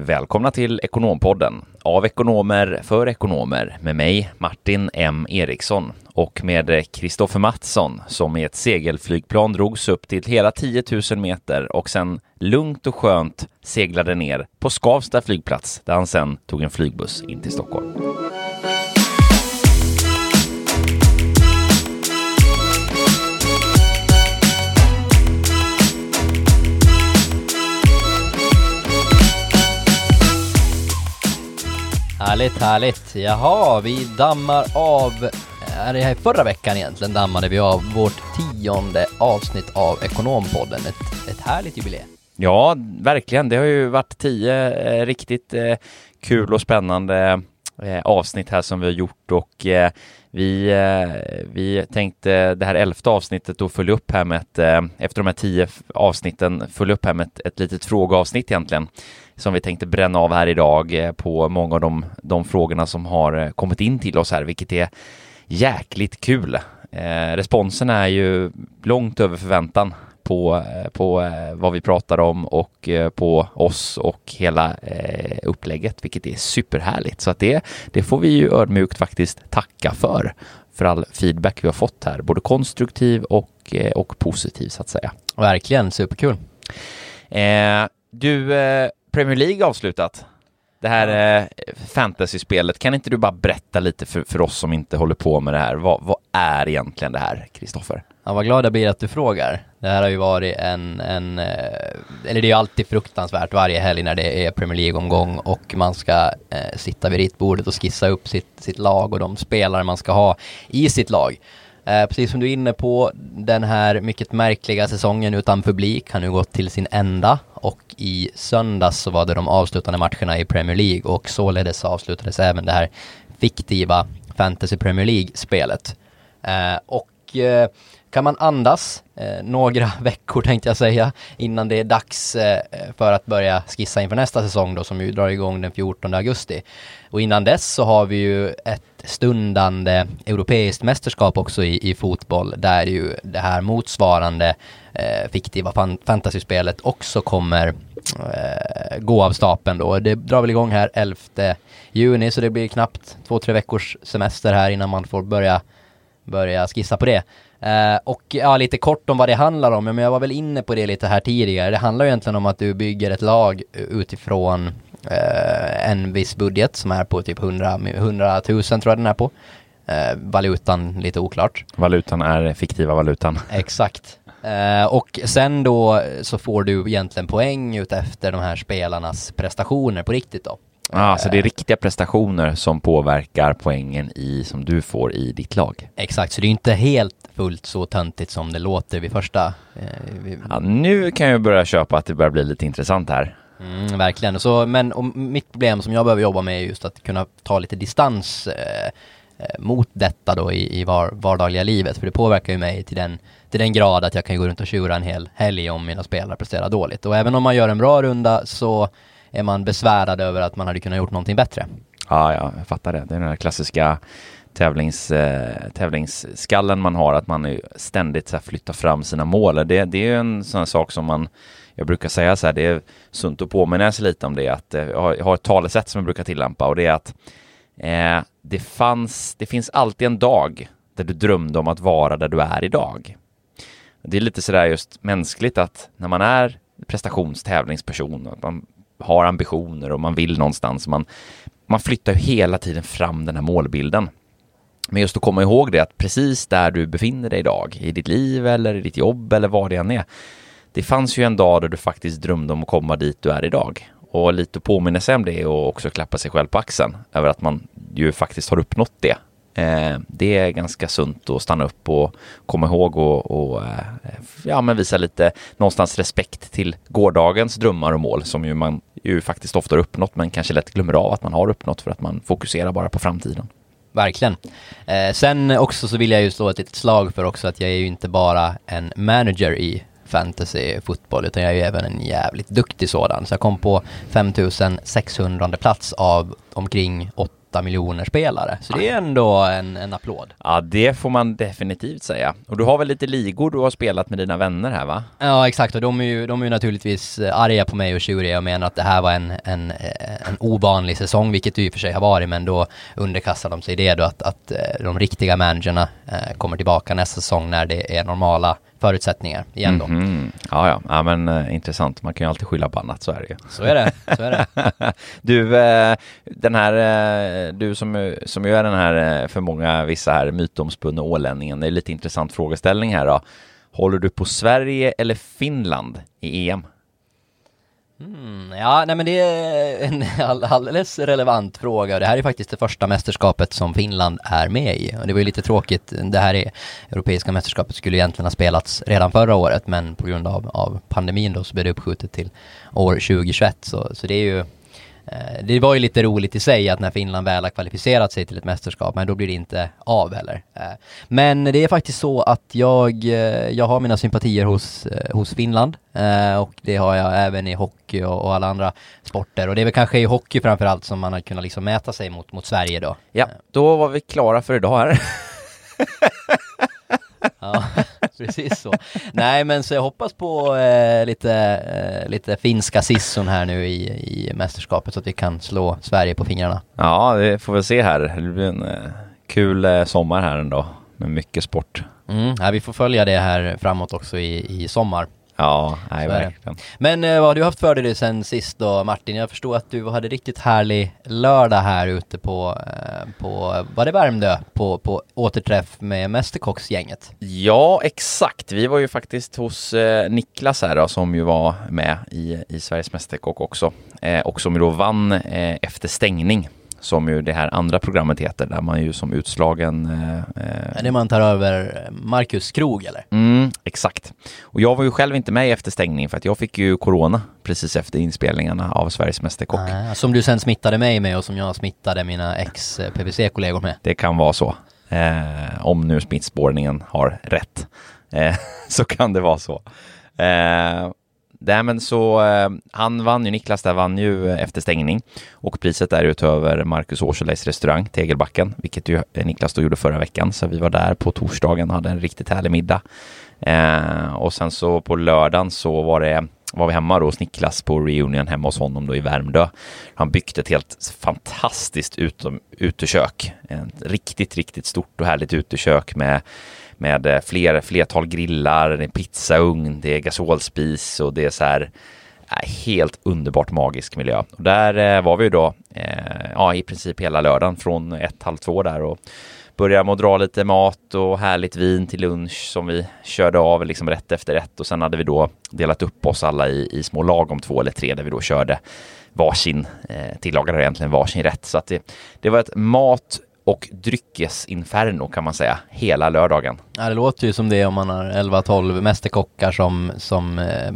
Välkomna till Ekonompodden av ekonomer för ekonomer med mig Martin M Eriksson och med Kristoffer Mattsson som i ett segelflygplan drogs upp till hela 10 000 meter och sen lugnt och skönt seglade ner på Skavsta flygplats där han sen tog en flygbuss in till Stockholm. Härligt, härligt. Jaha, vi dammar av, är det här förra veckan egentligen, dammade vi av vårt tionde avsnitt av Ekonompodden. Ett, ett härligt jubileum. Ja, verkligen. Det har ju varit tio eh, riktigt eh, kul och spännande eh, avsnitt här som vi har gjort och eh, vi, eh, vi tänkte det här elfte avsnittet då följa upp här med ett, eh, efter de här tio avsnitten, följa upp här med ett, ett litet frågeavsnitt egentligen som vi tänkte bränna av här idag eh, på många av de, de frågorna som har eh, kommit in till oss här, vilket är jäkligt kul. Eh, responsen är ju långt över förväntan på, eh, på eh, vad vi pratar om och eh, på oss och hela upplägget, vilket är superhärligt. Så att det, det får vi ju ödmjukt faktiskt tacka för, för all feedback vi har fått här, både konstruktiv och, och positiv så att säga. Verkligen, superkul. Eh, du, Premier League avslutat. Det här eh, fantasy-spelet, kan inte du bara berätta lite för, för oss som inte håller på med det här? Vad, vad är egentligen det här, Kristoffer? Ja, vad glad jag blir att du frågar. Det här har ju varit en, en eh, eller det är ju alltid fruktansvärt varje helg när det är Premier League-omgång och man ska eh, sitta vid ritbordet och skissa upp sitt, sitt lag och de spelare man ska ha i sitt lag. Eh, precis som du är inne på, den här mycket märkliga säsongen utan publik har nu gått till sin ända och i söndags så var det de avslutande matcherna i Premier League och således avslutades även det här fiktiva Fantasy Premier League-spelet. Eh, och eh, kan man andas eh, några veckor tänkte jag säga innan det är dags eh, för att börja skissa inför nästa säsong då som ju drar igång den 14 augusti. Och innan dess så har vi ju ett stundande europeiskt mästerskap också i, i fotboll där ju det här motsvarande eh, fiktiva fan fantasyspelet också kommer eh, gå av stapeln då. Det drar väl igång här 11 juni så det blir knappt två, tre veckors semester här innan man får börja, börja skissa på det. Uh, och ja, lite kort om vad det handlar om, men jag var väl inne på det lite här tidigare. Det handlar ju egentligen om att du bygger ett lag utifrån uh, en viss budget som är på typ 100, 100 000 tror jag den är på. Uh, valutan lite oklart. Valutan är fiktiva valutan. Exakt. och sen då så får du egentligen poäng ut efter de här spelarnas prestationer på riktigt då. Ah, så det är riktiga prestationer som påverkar poängen i, som du får i ditt lag? Exakt, så det är inte helt fullt så töntigt som det låter vid första. Eh, vid... Ja, nu kan jag börja köpa att det börjar bli lite intressant här. Mm, verkligen, så, men och mitt problem som jag behöver jobba med är just att kunna ta lite distans eh, eh, mot detta då i, i var, vardagliga livet, för det påverkar ju mig till den, till den grad att jag kan gå runt och tjura en hel helg om mina spelare presterar dåligt. Och även om man gör en bra runda så är man besvärad över att man hade kunnat gjort någonting bättre. Ja, ja, jag fattar det. Det är den här klassiska tävlings, eh, tävlingsskallen man har, att man ständigt så här, flyttar fram sina mål. Det, det är en sån sak som man, jag brukar säga så här, det är sunt att påminna sig lite om det, att eh, jag har ett talesätt som jag brukar tillämpa och det är att eh, det, fanns, det finns alltid en dag där du drömde om att vara där du är idag. Det är lite sådär just mänskligt att när man är prestationstävlingsperson, att man har ambitioner och man vill någonstans, man, man flyttar hela tiden fram den här målbilden. Men just att komma ihåg det att precis där du befinner dig idag, i ditt liv eller i ditt jobb eller vad det än är. Det fanns ju en dag där du faktiskt drömde om att komma dit du är idag. Och lite att påminna sig om det och också klappa sig själv på axeln över att man ju faktiskt har uppnått det. Eh, det är ganska sunt att stanna upp och komma ihåg och, och eh, ja, men visa lite någonstans respekt till gårdagens drömmar och mål som ju man ju faktiskt ofta har uppnått men kanske lätt glömmer av att man har uppnått för att man fokuserar bara på framtiden. Verkligen. Eh, sen också så vill jag ju slå ett litet slag för också att jag är ju inte bara en manager i fantasy fotboll utan jag är ju även en jävligt duktig sådan. Så jag kom på 5600 plats av omkring 8 miljoner spelare. Så det är ändå en, en applåd. Ja, det får man definitivt säga. Och du har väl lite ligor du har spelat med dina vänner här va? Ja, exakt. Och de är ju, de är ju naturligtvis arga på mig och tjuriga och menar att det här var en, en, en ovanlig säsong, vilket det i och för sig har varit, men då underkastar de sig det då att, att de riktiga managerna kommer tillbaka nästa säsong när det är normala förutsättningar igen då. Mm -hmm. Ja, ja, ja men äh, intressant. Man kan ju alltid skylla på annat, så är det ju. Så är det, så är det. du, äh, den här, äh, du som, som ju är den här, för många vissa här, mytomspunna ålänningen, det är lite intressant frågeställning här då. Håller du på Sverige eller Finland i EM? Mm, ja, nej men det är en alldeles relevant fråga. Och det här är faktiskt det första mästerskapet som Finland är med i. Och det var ju lite tråkigt, det här är Europeiska mästerskapet skulle egentligen ha spelats redan förra året men på grund av, av pandemin då så blev det uppskjutet till år 2021 så, så det är ju det var ju lite roligt i sig att när Finland väl har kvalificerat sig till ett mästerskap, men då blir det inte av heller. Eh, men det är faktiskt så att jag, eh, jag har mina sympatier hos, hos Finland och det har jag även i hockey och, och alla andra sporter och det är väl kanske i hockey framförallt som man har kunnat liksom mäta sig mot, mot Sverige då. Ja, då var vi klara för idag här. ja, precis så. Nej, men så jag hoppas på eh, lite, eh, lite finska sisson här nu i, i mästerskapet så att vi kan slå Sverige på fingrarna. Ja, det får vi se här. Det blir en eh, kul eh, sommar här ändå med mycket sport. Mm, ja, vi får följa det här framåt också i, i sommar. Ja, nej, verkligen. Men eh, vad har du haft för dig sen sist då Martin? Jag förstår att du hade riktigt härlig lördag här ute på, eh, på var det Värmdö? På, på återträff med Mästerkocksgänget. Ja, exakt. Vi var ju faktiskt hos eh, Niklas här då, som ju var med i, i Sveriges Mästerkock också. Eh, och som ju då vann eh, efter stängning som ju det här andra programmet heter, där man ju som utslagen... Eh, är det man tar över Marcus Krog eller? Mm, exakt. Och jag var ju själv inte med efter stängning för att jag fick ju corona precis efter inspelningarna av Sveriges Mästerkock. Ah, som du sen smittade mig med och som jag smittade mina ex-PVC-kollegor med. Det kan vara så. Eh, om nu smittspårningen har rätt. Eh, så kan det vara så. Eh, Nej men så eh, han vann ju, Niklas där vann ju eh, efter stängning och priset är utöver Marcus Årseleis restaurang Tegelbacken, vilket ju eh, Niklas då gjorde förra veckan. Så vi var där på torsdagen och hade en riktigt härlig middag. Eh, och sen så på lördagen så var det var vi hemma då hos Niklas på reunion hemma hos honom då i Värmdö. Han byggt ett helt fantastiskt utom, utekök. Ett riktigt, riktigt stort och härligt utekök med med eh, fler, flertal grillar, det är pizzaugn, det är gasolspis och det är så här eh, helt underbart magisk miljö. Och där eh, var vi då ja, i princip hela lördagen från ett, halv två där och började med att dra lite mat och härligt vin till lunch som vi körde av liksom rätt efter rätt och sen hade vi då delat upp oss alla i, i små lag om två eller tre där vi då körde varsin, eh, tillagade egentligen varsin rätt. Så att det, det var ett mat och dryckesinferno kan man säga, hela lördagen. Ja, det låter ju som det om man har 11-12 mästerkockar som, som eh,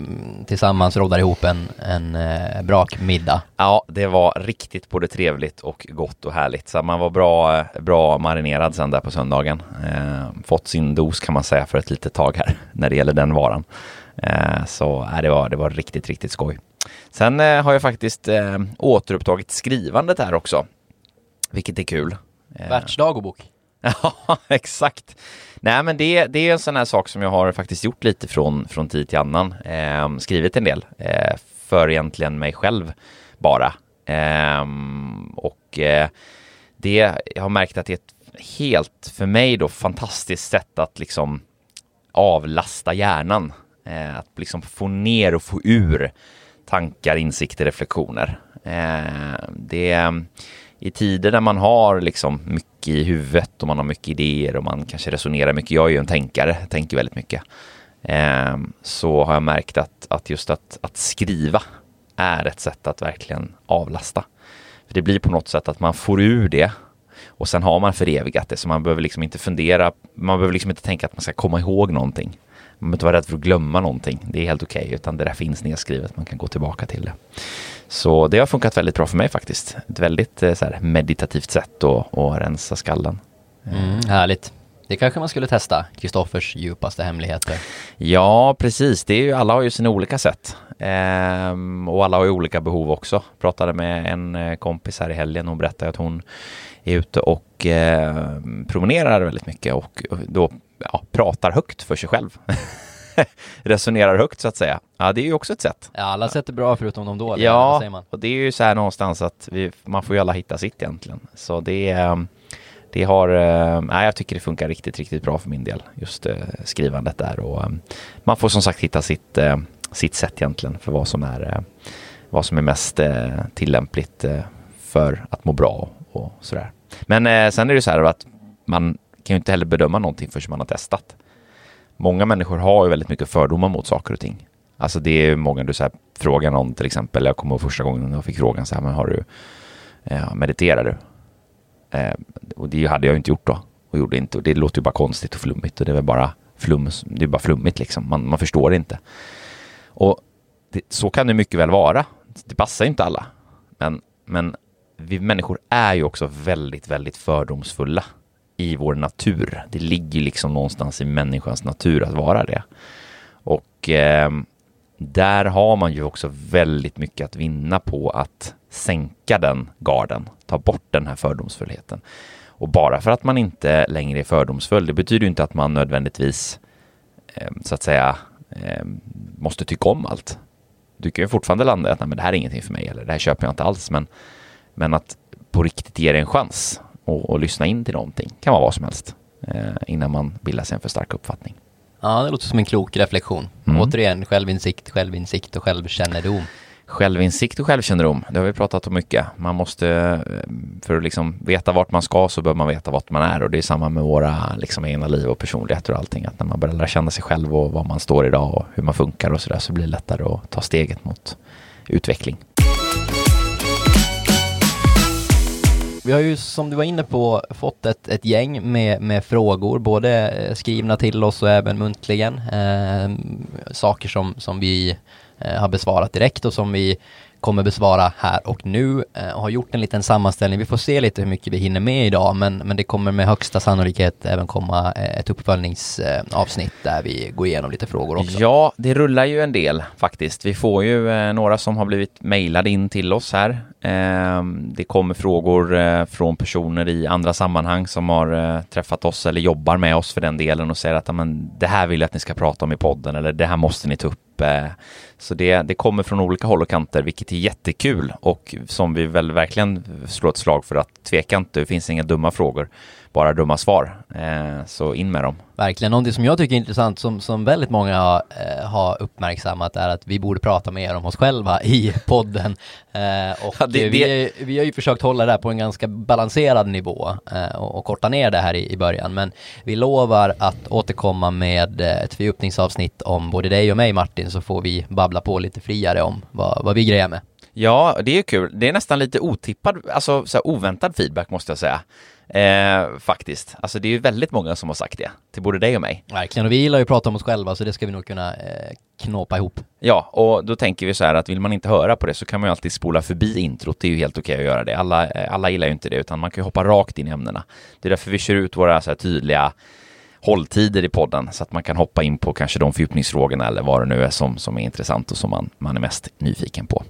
tillsammans roddar ihop en, en eh, brakmiddag. Ja, det var riktigt både trevligt och gott och härligt. Så man var bra, bra marinerad sen där på söndagen. Eh, fått sin dos kan man säga för ett litet tag här när det gäller den varan. Eh, så äh, det, var, det var riktigt, riktigt skoj. Sen eh, har jag faktiskt eh, återupptagit skrivandet här också, vilket är kul. Eh. Världsdagbok. Ja, exakt. Nej, men det, det är en sån här sak som jag har faktiskt gjort lite från, från tid till annan. Eh, skrivit en del eh, för egentligen mig själv bara. Eh, och det, jag har märkt att det är ett helt, för mig då, fantastiskt sätt att liksom avlasta hjärnan. Eh, att liksom få ner och få ur tankar, insikter, reflektioner. det i tider där man har liksom mycket i huvudet och man har mycket idéer och man kanske resonerar mycket. Jag är ju en tänkare, tänker väldigt mycket. Eh, så har jag märkt att, att just att, att skriva är ett sätt att verkligen avlasta. För det blir på något sätt att man får ur det och sen har man förevigat det så man behöver liksom inte fundera, man behöver liksom inte tänka att man ska komma ihåg någonting. Man behöver inte vara rädd för att glömma någonting. Det är helt okej, okay, utan det där finns nedskrivet. Man kan gå tillbaka till det. Så det har funkat väldigt bra för mig faktiskt. Ett väldigt eh, så här, meditativt sätt att, att rensa skallen. Mm, härligt. Det kanske man skulle testa, Kristoffers djupaste hemligheter. Ja, precis. Det är ju, alla har ju sina olika sätt. Ehm, och alla har ju olika behov också. Pratade med en eh, kompis här i helgen. Hon berättade att hon är ute och eh, promenerar väldigt mycket och då ja, pratar högt för sig själv. Resonerar högt så att säga. Ja, det är ju också ett sätt. Ja, alla sätt är bra förutom de dåliga. Ja, och det är ju så här någonstans att vi, man får ju alla hitta sitt egentligen. Så det är det har, eh, nej, jag tycker det funkar riktigt, riktigt bra för min del, just eh, skrivandet där och eh, man får som sagt hitta sitt, sitt sätt egentligen för vad som är, vad som är mest tillämpligt för att må bra och sådär. Men sen är det så här att man kan ju inte heller bedöma någonting förrän man har testat. Många människor har ju väldigt mycket fördomar mot saker och ting. Alltså det är många, du så här, frågar någon till exempel, jag kommer ihåg första gången jag fick frågan så här, men har du, eh, mediterar du? Eh, och det hade jag ju inte gjort då och gjorde inte. Och det låter ju bara konstigt och flummigt och det är väl bara flum, det är bara flummigt liksom. Man, man förstår det inte. Och det, så kan det mycket väl vara. Det passar ju inte alla. Men, men vi människor är ju också väldigt, väldigt fördomsfulla i vår natur. Det ligger liksom någonstans i människans natur att vara det. Och eh, där har man ju också väldigt mycket att vinna på att sänka den garden, ta bort den här fördomsfullheten. Och bara för att man inte längre är fördomsfull, det betyder inte att man nödvändigtvis eh, så att säga eh, måste tycka om allt. Du kan ju fortfarande landa i att Nej, men det här är ingenting för mig eller det här köper jag inte alls. Men, men att på riktigt ge det en chans och, och lyssna in till någonting kan vara vad som helst eh, innan man bildar sig en för stark uppfattning. Ja, det låter som en klok reflektion. Mm. Återigen, självinsikt, självinsikt och självkännedom. Självinsikt och självkännedom, det har vi pratat om mycket. Man måste, eh, för att liksom veta vart man ska så bör man veta vart man är och det är samma med våra liksom, egna liv och personligheter och allting. Att när man börjar lära känna sig själv och var man står idag och hur man funkar och sådär så blir det lättare att ta steget mot utveckling. Vi har ju som du var inne på fått ett, ett gäng med, med frågor, både eh, skrivna till oss och även muntligen. Eh, saker som, som vi eh, har besvarat direkt och som vi kommer besvara här och nu eh, och har gjort en liten sammanställning. Vi får se lite hur mycket vi hinner med idag men, men det kommer med högsta sannolikhet även komma eh, ett uppföljningsavsnitt där vi går igenom lite frågor också. Ja, det rullar ju en del faktiskt. Vi får ju eh, några som har blivit mejlade in till oss här. Ehm, det kommer frågor eh, från personer i andra sammanhang som har eh, träffat oss eller jobbar med oss för den delen och säger att det här vill jag att ni ska prata om i podden eller det här måste ni ta upp Eh, så det, det kommer från olika håll och kanter, vilket är jättekul och som vi väl verkligen slår ett slag för att tveka inte, det finns inga dumma frågor bara dumma svar. Eh, så in med dem. Verkligen, någonting som jag tycker är intressant som, som väldigt många har, eh, har uppmärksammat är att vi borde prata mer om oss själva i podden. Eh, och ja, det, vi, det... vi har ju försökt hålla det här på en ganska balanserad nivå eh, och, och, korta ner det här i, i början. Men vi lovar att återkomma med eh, ett fördjupningsavsnitt om både dig och mig Martin så får vi babbla på lite friare om vad, vad vi grejer med. Ja, det är kul. Det är nästan lite otippad, alltså så oväntad feedback måste jag säga. Eh, faktiskt. Alltså det är ju väldigt många som har sagt det till både dig och mig. Verkligen, och vi gillar ju att prata om oss själva så det ska vi nog kunna eh, knåpa ihop. Ja, och då tänker vi så här att vill man inte höra på det så kan man ju alltid spola förbi introt. Det är ju helt okej att göra det. Alla, eh, alla gillar ju inte det utan man kan ju hoppa rakt in i ämnena. Det är därför vi kör ut våra så här tydliga hålltider i podden så att man kan hoppa in på kanske de fördjupningsfrågorna eller vad det nu är som, som är intressant och som man, man är mest nyfiken på.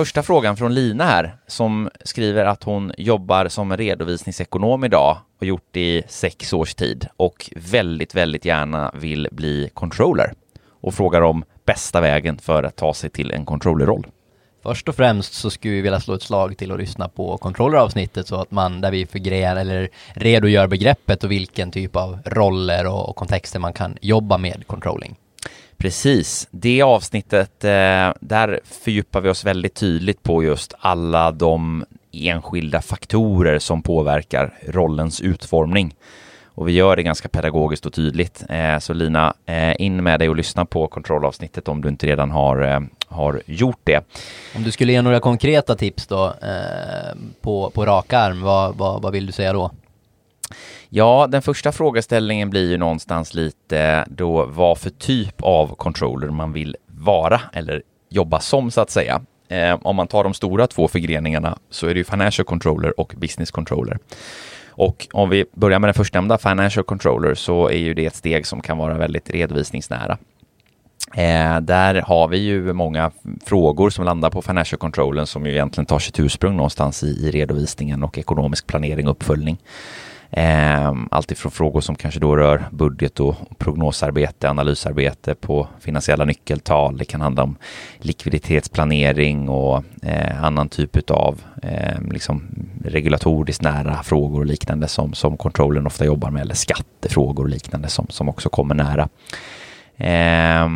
Första frågan från Lina här som skriver att hon jobbar som redovisningsekonom idag och gjort det i sex års tid och väldigt, väldigt gärna vill bli controller och frågar om bästa vägen för att ta sig till en controllerroll. Först och främst så skulle vi vilja slå ett slag till att lyssna på controlleravsnittet så att man där vi förgrenar eller redogör begreppet och vilken typ av roller och kontexter man kan jobba med controlling. Precis, det avsnittet, eh, där fördjupar vi oss väldigt tydligt på just alla de enskilda faktorer som påverkar rollens utformning. Och vi gör det ganska pedagogiskt och tydligt. Eh, så Lina, eh, in med dig och lyssna på kontrollavsnittet om du inte redan har, eh, har gjort det. Om du skulle ge några konkreta tips då eh, på, på rak arm, vad, vad, vad vill du säga då? Ja, den första frågeställningen blir ju någonstans lite då vad för typ av controller man vill vara eller jobba som så att säga. Eh, om man tar de stora två förgreningarna så är det ju Financial Controller och Business Controller. Och om vi börjar med den förstnämnda, Financial Controller, så är ju det ett steg som kan vara väldigt redovisningsnära. Eh, där har vi ju många frågor som landar på Financial Controllen som ju egentligen tar sitt ursprung någonstans i, i redovisningen och ekonomisk planering och uppföljning. Eh, Alltifrån frågor som kanske då rör budget och prognosarbete, analysarbete på finansiella nyckeltal. Det kan handla om likviditetsplanering och eh, annan typ av eh, liksom regulatoriskt nära frågor och liknande som, som kontrollen ofta jobbar med eller skattefrågor och liknande som, som också kommer nära. Eh,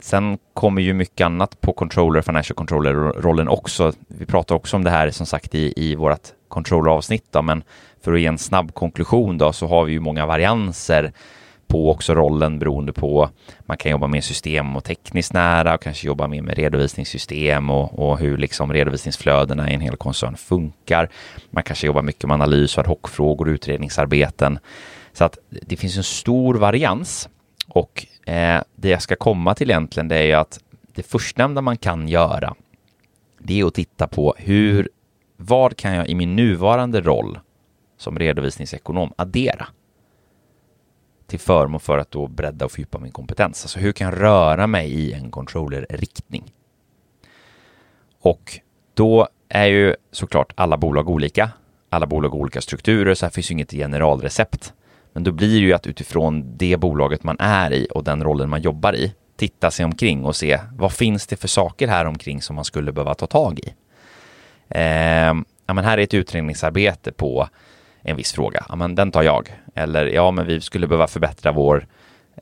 sen kommer ju mycket annat på controller, financial controller-rollen också. Vi pratar också om det här som sagt i, i vårt controller-avsnitt, men för att ge en snabb konklusion då så har vi ju många varianser på också rollen beroende på man kan jobba med system och tekniskt nära och kanske jobba mer med redovisningssystem och, och hur liksom redovisningsflödena i en hel koncern funkar. Man kanske jobbar mycket med analys och ad hoc-frågor och utredningsarbeten. Så att det finns en stor varians och eh, det jag ska komma till egentligen det är ju att det förstnämnda man kan göra det är att titta på hur vad kan jag i min nuvarande roll som redovisningsekonom addera till förmån för att då bredda och fördjupa min kompetens. Alltså hur kan jag röra mig i en controller-riktning? Och då är ju såklart alla bolag olika. Alla bolag har olika strukturer, så här finns ju inget generalrecept. Men då blir det ju att utifrån det bolaget man är i och den rollen man jobbar i, titta sig omkring och se vad finns det för saker här omkring som man skulle behöva ta tag i. Eh, ja, men här är ett utredningsarbete på en viss fråga. Ja, men den tar jag. Eller ja, men vi skulle behöva förbättra vår,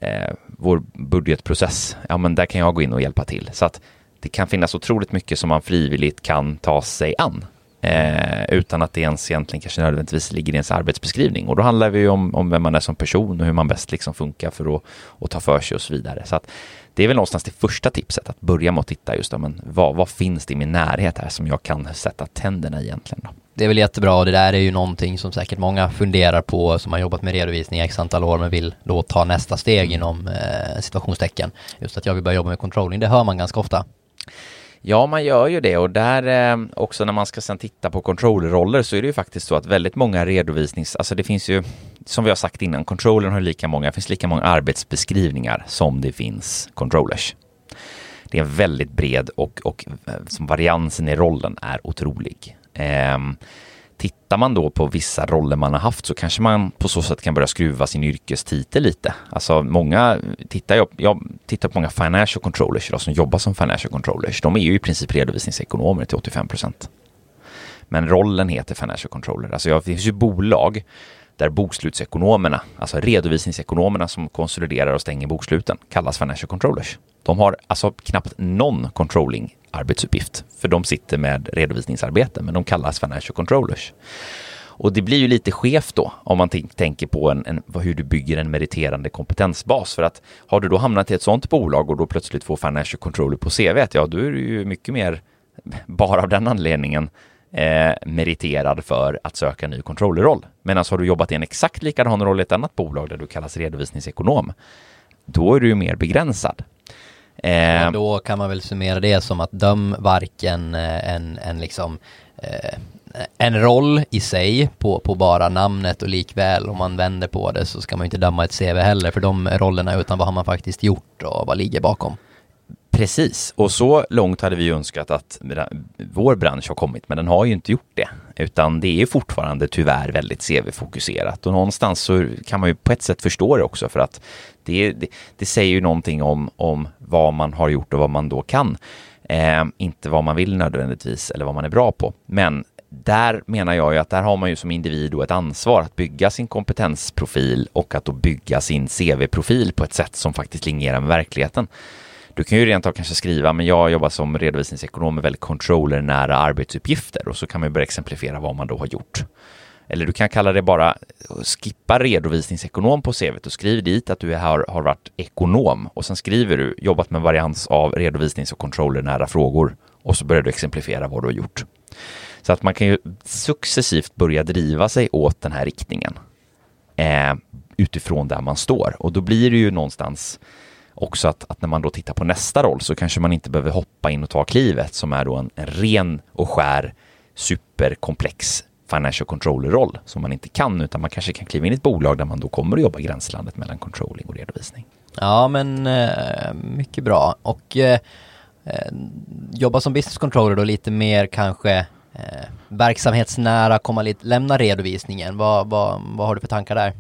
eh, vår budgetprocess. Ja, men där kan jag gå in och hjälpa till. Så att det kan finnas otroligt mycket som man frivilligt kan ta sig an. Eh, utan att det ens egentligen kanske nödvändigtvis ligger i ens arbetsbeskrivning. Och då handlar det ju om, om vem man är som person och hur man bäst liksom funkar för att, att ta för sig och så vidare. Så att det är väl någonstans det första tipset, att börja med att titta just då, men vad, vad finns det i min närhet här som jag kan sätta tänderna i egentligen då? Det är väl jättebra och det där är ju någonting som säkert många funderar på som har jobbat med redovisning i x antal år men vill då ta nästa steg inom eh, situationstecken. Just att jag vill börja jobba med controlling, det hör man ganska ofta. Ja, man gör ju det och där eh, också när man ska sedan titta på controllerroller så är det ju faktiskt så att väldigt många redovisnings, alltså det finns ju som vi har sagt innan, controllern har lika många, det finns lika många arbetsbeskrivningar som det finns controllers. Det är väldigt bred och, och eh, som variansen i rollen är otrolig. Eh, tittar man då på vissa roller man har haft så kanske man på så sätt kan börja skruva sin yrkestitel lite. Alltså många, tittar jag, jag tittar på många financial controllers idag som jobbar som financial controllers. De är ju i princip redovisningsekonomer till 85 procent. Men rollen heter financial controller. Alltså det finns ju bolag där bokslutsekonomerna, alltså redovisningsekonomerna som konsoliderar och stänger boksluten, kallas financial controllers. De har alltså knappt någon controlling arbetsuppgift, för de sitter med redovisningsarbete, men de kallas financial controllers. Och det blir ju lite skevt då om man tänker på en, en, hur du bygger en meriterande kompetensbas. För att har du då hamnat i ett sådant bolag och då plötsligt får financial controller på CV, ja då är du ju mycket mer bara av den anledningen eh, meriterad för att söka en ny controllerroll. Medan har du jobbat i en exakt likadan roll i ett annat bolag där du kallas redovisningsekonom, då är du ju mer begränsad. Eh, då kan man väl summera det som att döm varken eh, en, en liksom eh, en roll i sig på, på bara namnet och likväl om man vänder på det så ska man inte döma ett CV heller för de rollerna utan vad har man faktiskt gjort och vad ligger bakom. Precis, och så långt hade vi önskat att vår bransch har kommit, men den har ju inte gjort det. Utan det är fortfarande tyvärr väldigt CV-fokuserat och någonstans så kan man ju på ett sätt förstå det också för att det, det, det säger ju någonting om, om vad man har gjort och vad man då kan. Eh, inte vad man vill nödvändigtvis eller vad man är bra på. Men där menar jag ju att där har man ju som individ då ett ansvar att bygga sin kompetensprofil och att då bygga sin CV-profil på ett sätt som faktiskt linjerar med verkligheten. Du kan ju rent av kanske skriva, men jag jobbar som redovisningsekonom med väldigt controller-nära arbetsuppgifter och så kan man börja exemplifiera vad man då har gjort. Eller du kan kalla det bara eh, skippa redovisningsekonom på CVt och skriv dit att du har, har varit ekonom och sen skriver du jobbat med varians av redovisnings och controller-nära frågor och så börjar du exemplifiera vad du har gjort. Så att man kan ju successivt börja driva sig åt den här riktningen eh, utifrån där man står och då blir det ju någonstans också att, att när man då tittar på nästa roll så kanske man inte behöver hoppa in och ta klivet som är då en, en ren och skär superkomplex financial controller-roll som man inte kan utan man kanske kan kliva in i ett bolag där man då kommer att jobba gränslandet mellan controlling och redovisning. Ja men eh, mycket bra och eh, eh, jobba som business controller då lite mer kanske eh, verksamhetsnära, komma lite, lämna redovisningen. Vad, vad, vad har du för tankar där?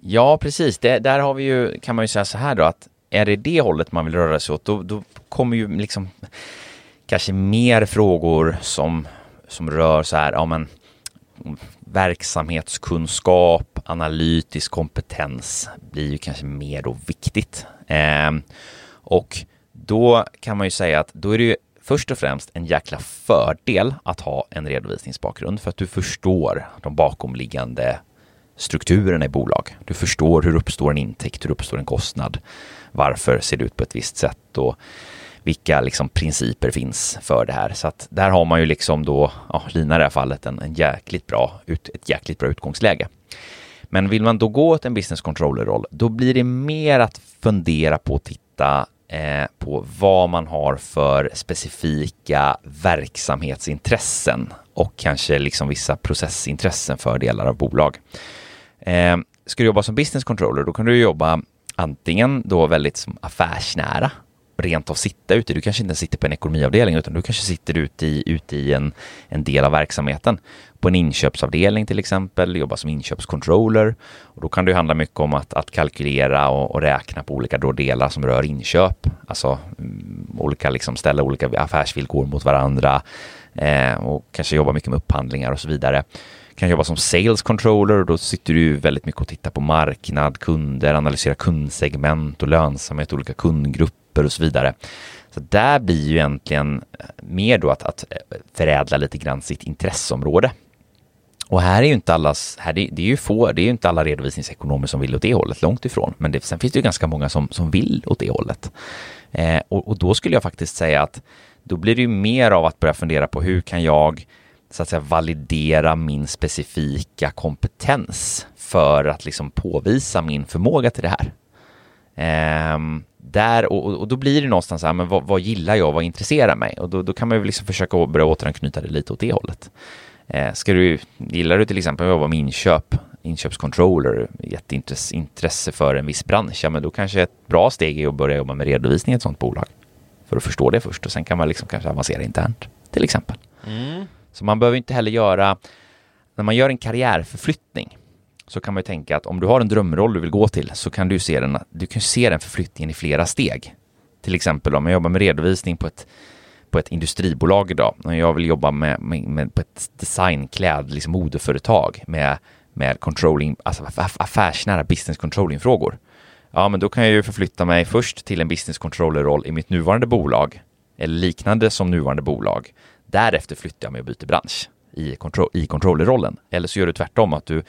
Ja, precis. Det, där har vi ju, kan man ju säga så här då, att är det det hållet man vill röra sig åt, då, då kommer ju liksom kanske mer frågor som, som rör så här, ja men verksamhetskunskap, analytisk kompetens blir ju kanske mer då viktigt. Eh, och då kan man ju säga att då är det ju först och främst en jäkla fördel att ha en redovisningsbakgrund för att du förstår de bakomliggande strukturerna i bolag. Du förstår hur uppstår en intäkt, hur uppstår en kostnad, varför ser det ut på ett visst sätt och vilka liksom principer finns för det här. Så att där har man ju liksom då, ja, Lina i det här fallet, en, en jäkligt bra, ett jäkligt bra utgångsläge. Men vill man då gå åt en business controller-roll, då blir det mer att fundera på att titta eh, på vad man har för specifika verksamhetsintressen och kanske liksom vissa processintressen för delar av bolag. Eh, ska du jobba som business controller, då kan du jobba antingen då väldigt som affärsnära, rent av sitta ute. Du kanske inte sitter på en ekonomiavdelning utan du kanske sitter ute i, ute i en, en del av verksamheten. På en inköpsavdelning till exempel, jobba som inköpscontroller. Och då kan det handla mycket om att, att kalkylera och, och räkna på olika delar som rör inköp. Alltså um, olika liksom ställa olika affärsvillkor mot varandra eh, och kanske jobba mycket med upphandlingar och så vidare kan jobba som sales controller och då sitter du väldigt mycket och tittar på marknad, kunder, analyserar kundsegment och lönsamhet, olika kundgrupper och så vidare. Så där blir ju egentligen eh, mer då att, att eh, förädla lite grann sitt intresseområde. Och här är ju inte allas, här det, det är ju få, det är ju inte alla redovisningsekonomer som vill åt det hållet, långt ifrån. Men det, sen finns det ju ganska många som, som vill åt det hållet. Eh, och, och då skulle jag faktiskt säga att då blir det ju mer av att börja fundera på hur kan jag så att säga validera min specifika kompetens för att liksom påvisa min förmåga till det här. Ehm, där, och, och, då blir det någonstans så här, men vad, vad, gillar jag, vad intresserar mig? Och då, då kan man ju liksom försöka börja återanknyta det lite åt det hållet. Ehm, ska du, gillar du till exempel att jobba med inköp, inköpscontroller, jätteintresse för en viss bransch, ja men då kanske ett bra steg är att börja jobba med redovisning i ett sådant bolag. För att förstå det först och sen kan man liksom kanske avancera internt, till exempel. Mm. Så man behöver inte heller göra, när man gör en karriärförflyttning så kan man ju tänka att om du har en drömroll du vill gå till så kan du se den, du kan se den förflyttningen i flera steg. Till exempel om jag jobbar med redovisning på ett, på ett industribolag idag om jag vill jobba med, med, med på ett designkläd, liksom modeföretag med, med controlling, alltså affärsnära business controlling-frågor. Ja, men då kan jag ju förflytta mig först till en business controller-roll i mitt nuvarande bolag eller liknande som nuvarande bolag Därefter flyttar jag mig och byter bransch i, kontro i controllerrollen. Eller så gör du tvärtom, att du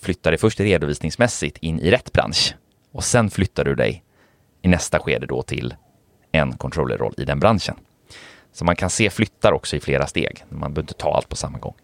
flyttar dig först redovisningsmässigt in i rätt bransch och sen flyttar du dig i nästa skede då till en controllerroll i den branschen. Så man kan se flyttar också i flera steg. Man behöver inte ta allt på samma gång.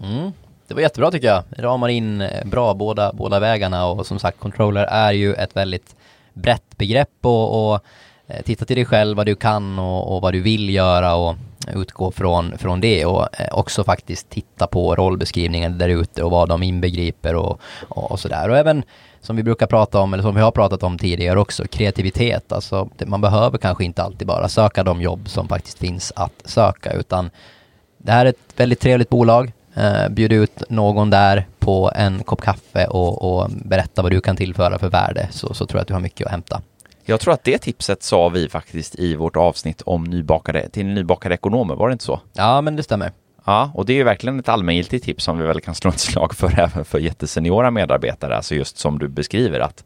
Mm. Det var jättebra tycker jag. Ramar in eh, bra båda, båda vägarna och som sagt controller är ju ett väldigt brett begrepp och, och eh, titta till dig själv vad du kan och, och vad du vill göra och utgå från, från det och eh, också faktiskt titta på rollbeskrivningen där ute och vad de inbegriper och, och, och sådär. Och även som vi brukar prata om, eller som vi har pratat om tidigare också, kreativitet. Alltså, man behöver kanske inte alltid bara söka de jobb som faktiskt finns att söka, utan det här är ett väldigt trevligt bolag. Eh, bjud ut någon där på en kopp kaffe och, och berätta vad du kan tillföra för värde, så, så tror jag att du har mycket att hämta. Jag tror att det tipset sa vi faktiskt i vårt avsnitt om nybakade, till nybakade ekonomer, var det inte så? Ja, men det stämmer. Ja, och det är ju verkligen ett allmängiltigt tips som vi väl kan slå ett slag för även för jätteseniora medarbetare, alltså just som du beskriver att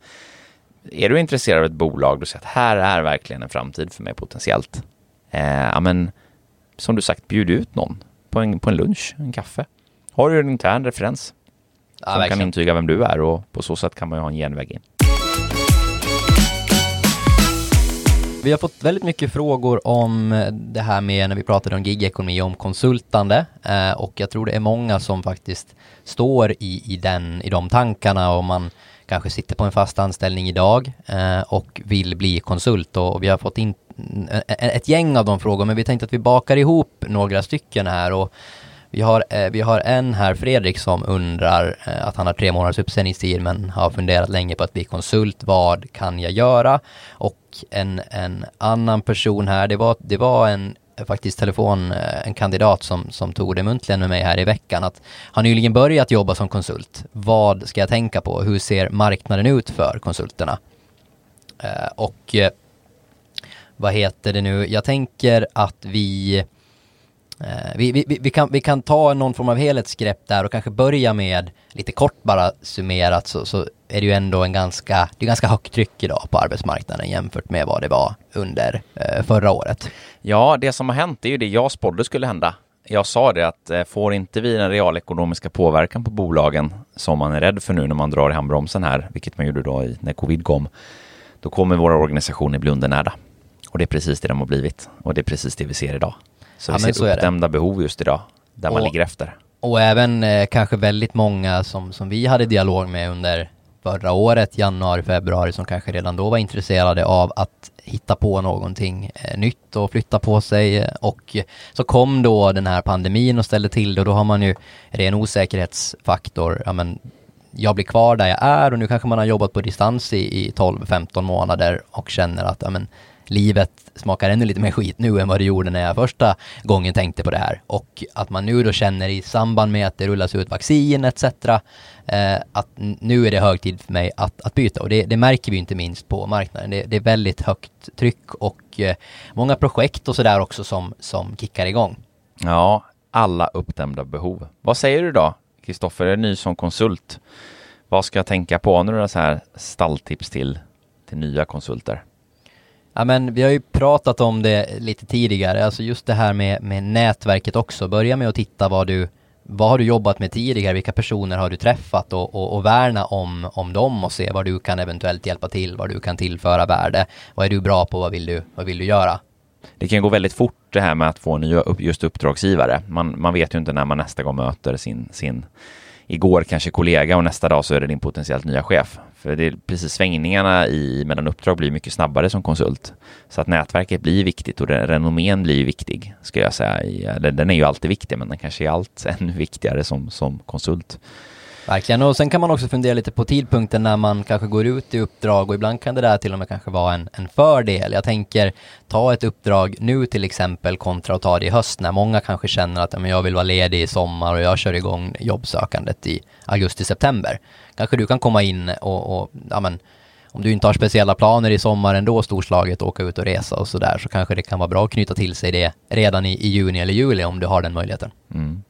är du intresserad av ett bolag, du säger att här är verkligen en framtid för mig potentiellt. Eh, ja, men som du sagt, bjud ut någon på en, på en lunch, en kaffe. Har du en intern referens ja, som verkligen. kan intyga vem du är och på så sätt kan man ju ha en genväg in. Vi har fått väldigt mycket frågor om eh, det här med när vi pratade om gigekonomi, om konsultande eh, och jag tror det är många som faktiskt står i, i, den, i de tankarna och man kanske sitter på en fast anställning idag eh, och vill bli konsult. Och vi har fått in eh, eh, ett gäng av de frågor men vi tänkte att vi bakar ihop några stycken här och vi har, eh, vi har en här, Fredrik, som undrar eh, att han har tre månaders uppsägningstid men har funderat länge på att bli konsult. Vad kan jag göra? Och en, en annan person här, det var, det var en faktiskt telefon, eh, en kandidat som, som tog det muntligen med mig här i veckan, att har nyligen börjat jobba som konsult. Vad ska jag tänka på? Hur ser marknaden ut för konsulterna? Eh, och eh, vad heter det nu? Jag tänker att vi Eh, vi, vi, vi, kan, vi kan ta någon form av helhetsgrepp där och kanske börja med lite kort bara summerat så, så är det ju ändå en ganska, det är ganska högt tryck idag på arbetsmarknaden jämfört med vad det var under eh, förra året. Ja, det som har hänt är ju det jag spådde skulle hända. Jag sa det att eh, får inte vi den realekonomiska påverkan på bolagen som man är rädd för nu när man drar i handbromsen här, vilket man gjorde då i, när covid kom, då kommer våra organisationer bli undernärda. Och det är precis det de har blivit och det är precis det vi ser idag. Så ja, vi ser uppdämda behov just idag, där och, man ligger efter. Och även eh, kanske väldigt många som, som vi hade dialog med under förra året, januari, februari, som kanske redan då var intresserade av att hitta på någonting eh, nytt och flytta på sig. Och så kom då den här pandemin och ställde till det och då har man ju ren osäkerhetsfaktor. Ja, men jag blir kvar där jag är och nu kanske man har jobbat på distans i, i 12-15 månader och känner att ja, men, livet smakar ännu lite mer skit nu än vad det gjorde när jag första gången tänkte på det här. Och att man nu då känner i samband med att det rullas ut vaccin etc. Eh, att nu är det hög tid för mig att, att byta och det, det märker vi inte minst på marknaden. Det, det är väldigt högt tryck och eh, många projekt och sådär också som, som kickar igång. Ja, alla uppdämda behov. Vad säger du då, Kristoffer, är ny som konsult? Vad ska jag tänka på? Har du några så här stalltips till, till nya konsulter. Ja men vi har ju pratat om det lite tidigare, alltså just det här med, med nätverket också. Börja med att titta vad du, vad har du jobbat med tidigare, vilka personer har du träffat och, och, och värna om, om dem och se vad du kan eventuellt hjälpa till, vad du kan tillföra värde. Vad är du bra på, vad vill du, vad vill du göra? Det kan gå väldigt fort det här med att få nya just uppdragsgivare. Man, man vet ju inte när man nästa gång möter sin, sin igår kanske kollega och nästa dag så är det din potentiellt nya chef. För det är precis svängningarna i mellan uppdrag blir mycket snabbare som konsult. Så att nätverket blir viktigt och renommén blir viktig, ska jag säga. Den är ju alltid viktig, men den kanske är allt ännu viktigare som, som konsult. Verkligen, och sen kan man också fundera lite på tidpunkten när man kanske går ut i uppdrag och ibland kan det där till och med kanske vara en, en fördel. Jag tänker ta ett uppdrag nu till exempel kontra att ta det i höst när många kanske känner att jag vill vara ledig i sommar och jag kör igång jobbsökandet i augusti-september. Kanske du kan komma in och, och ja, men, om du inte har speciella planer i sommar ändå storslaget, åka ut och resa och sådär, så kanske det kan vara bra att knyta till sig det redan i, i juni eller juli om du har den möjligheten. Mm.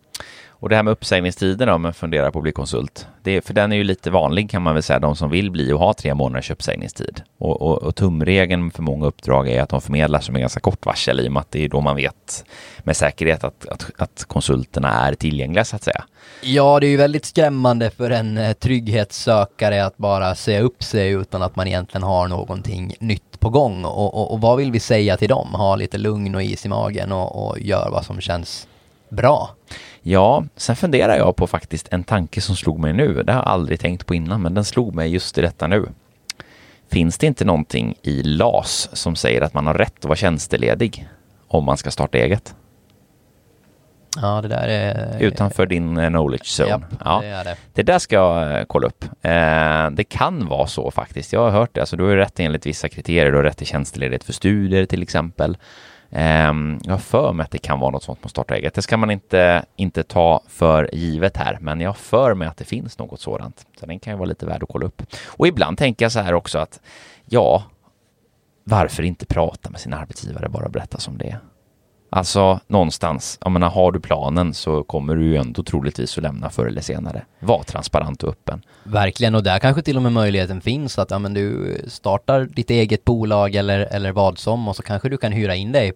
Och det här med uppsägningstiden om man funderar på att bli konsult, det, för den är ju lite vanlig kan man väl säga, de som vill bli och ha tre månaders uppsägningstid. Och, och, och tumregeln för många uppdrag är att de förmedlas med ganska kort varsel i och med att det är då man vet med säkerhet att, att, att konsulterna är tillgängliga så att säga. Ja, det är ju väldigt skrämmande för en eh, trygghetssökare att bara säga upp sig utan att man egentligen har någonting nytt på gång. Och, och, och vad vill vi säga till dem? Ha lite lugn och is i magen och, och gör vad som känns bra. Ja, sen funderar jag på faktiskt en tanke som slog mig nu. Det har jag aldrig tänkt på innan, men den slog mig just i detta nu. Finns det inte någonting i LAS som säger att man har rätt att vara tjänsteledig om man ska starta eget? Ja, det där är... Utanför din eh, knowledge zone. Ja, ja. Det, är det. det där ska jag eh, kolla upp. Eh, det kan vara så faktiskt. Jag har hört det. Alltså, du har rätt enligt vissa kriterier. Du har rätt till tjänstledighet för studier till exempel. Ehm, jag har för mig att det kan vara något sånt på starta eget. Det ska man inte, inte ta för givet här, men jag har för mig att det finns något sådant. Så den kan ju vara lite värd att kolla upp. Och ibland tänker jag så här också att ja, varför inte prata med sin arbetsgivare, bara berätta som det är. Alltså någonstans, jag menar, har du planen så kommer du ju ändå troligtvis att lämna förr eller senare. Var transparent och öppen. Verkligen, och där kanske till och med möjligheten finns att ja, men du startar ditt eget bolag eller, eller vad som och så kanske du kan hyra in dig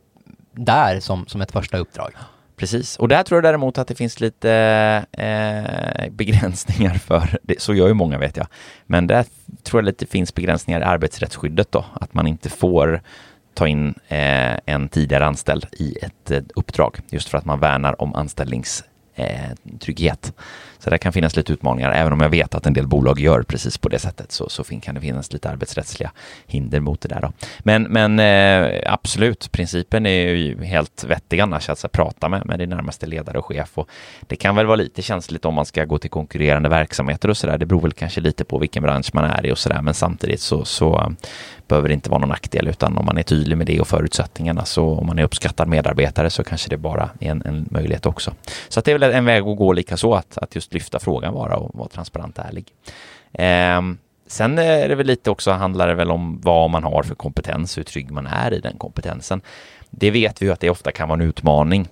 där som, som ett första uppdrag. Precis, och där tror jag däremot att det finns lite eh, begränsningar för, det, så gör ju många vet jag, men där tror jag lite finns begränsningar i arbetsrättsskyddet då, att man inte får ta in eh, en tidigare anställd i ett eh, uppdrag, just för att man värnar om anställningstrygghet. eh. Så det kan finnas lite utmaningar, även om jag vet att en del bolag gör precis på det sättet så, så kan det finnas lite arbetsrättsliga hinder mot det där. Då. Men, men eh, absolut, principen är ju helt vettig annars, alltså prata med, med din närmaste ledare och chef. Och det kan väl vara lite känsligt om man ska gå till konkurrerande verksamheter och sådär. Det beror väl kanske lite på vilken bransch man är i och sådär, men samtidigt så, så eh, behöver det inte vara någon nackdel utan om man är tydlig med det och förutsättningarna så om man är uppskattad medarbetare så kanske det bara är en, en möjlighet också. Så att det är väl en väg att gå lika så att, att just lyfta frågan bara och vara transparent och ärlig. Eh, sen är det väl lite också handlar det väl om vad man har för kompetens, hur trygg man är i den kompetensen. Det vet vi ju att det ofta kan vara en utmaning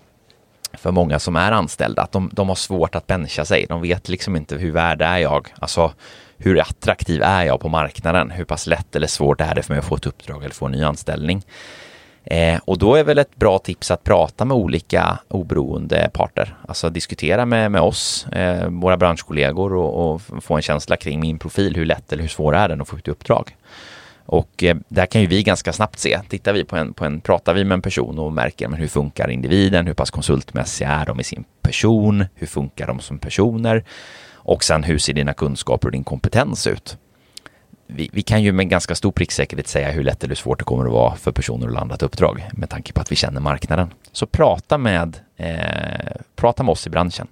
för många som är anställda, att de, de har svårt att bencha sig. De vet liksom inte hur värd är jag? Alltså, hur attraktiv är jag på marknaden? Hur pass lätt eller svårt är det för mig att få ett uppdrag eller få en ny anställning? Eh, och då är väl ett bra tips att prata med olika oberoende parter, alltså diskutera med, med oss, eh, våra branschkollegor och, och, få en känsla kring min profil, hur lätt eller hur svår är den att få ett uppdrag? Och eh, där kan ju vi ganska snabbt se, tittar vi på en, på en, pratar vi med en person och märker men hur funkar individen, hur pass konsultmässiga är de i sin person, hur funkar de som personer? Och sen hur ser dina kunskaper och din kompetens ut? Vi, vi, kan ju med ganska stor pricksäkerhet säga hur lätt eller svårt det kommer att vara för personer att landa ett uppdrag med tanke på att vi känner marknaden. Så prata med, eh, prata med oss i branschen.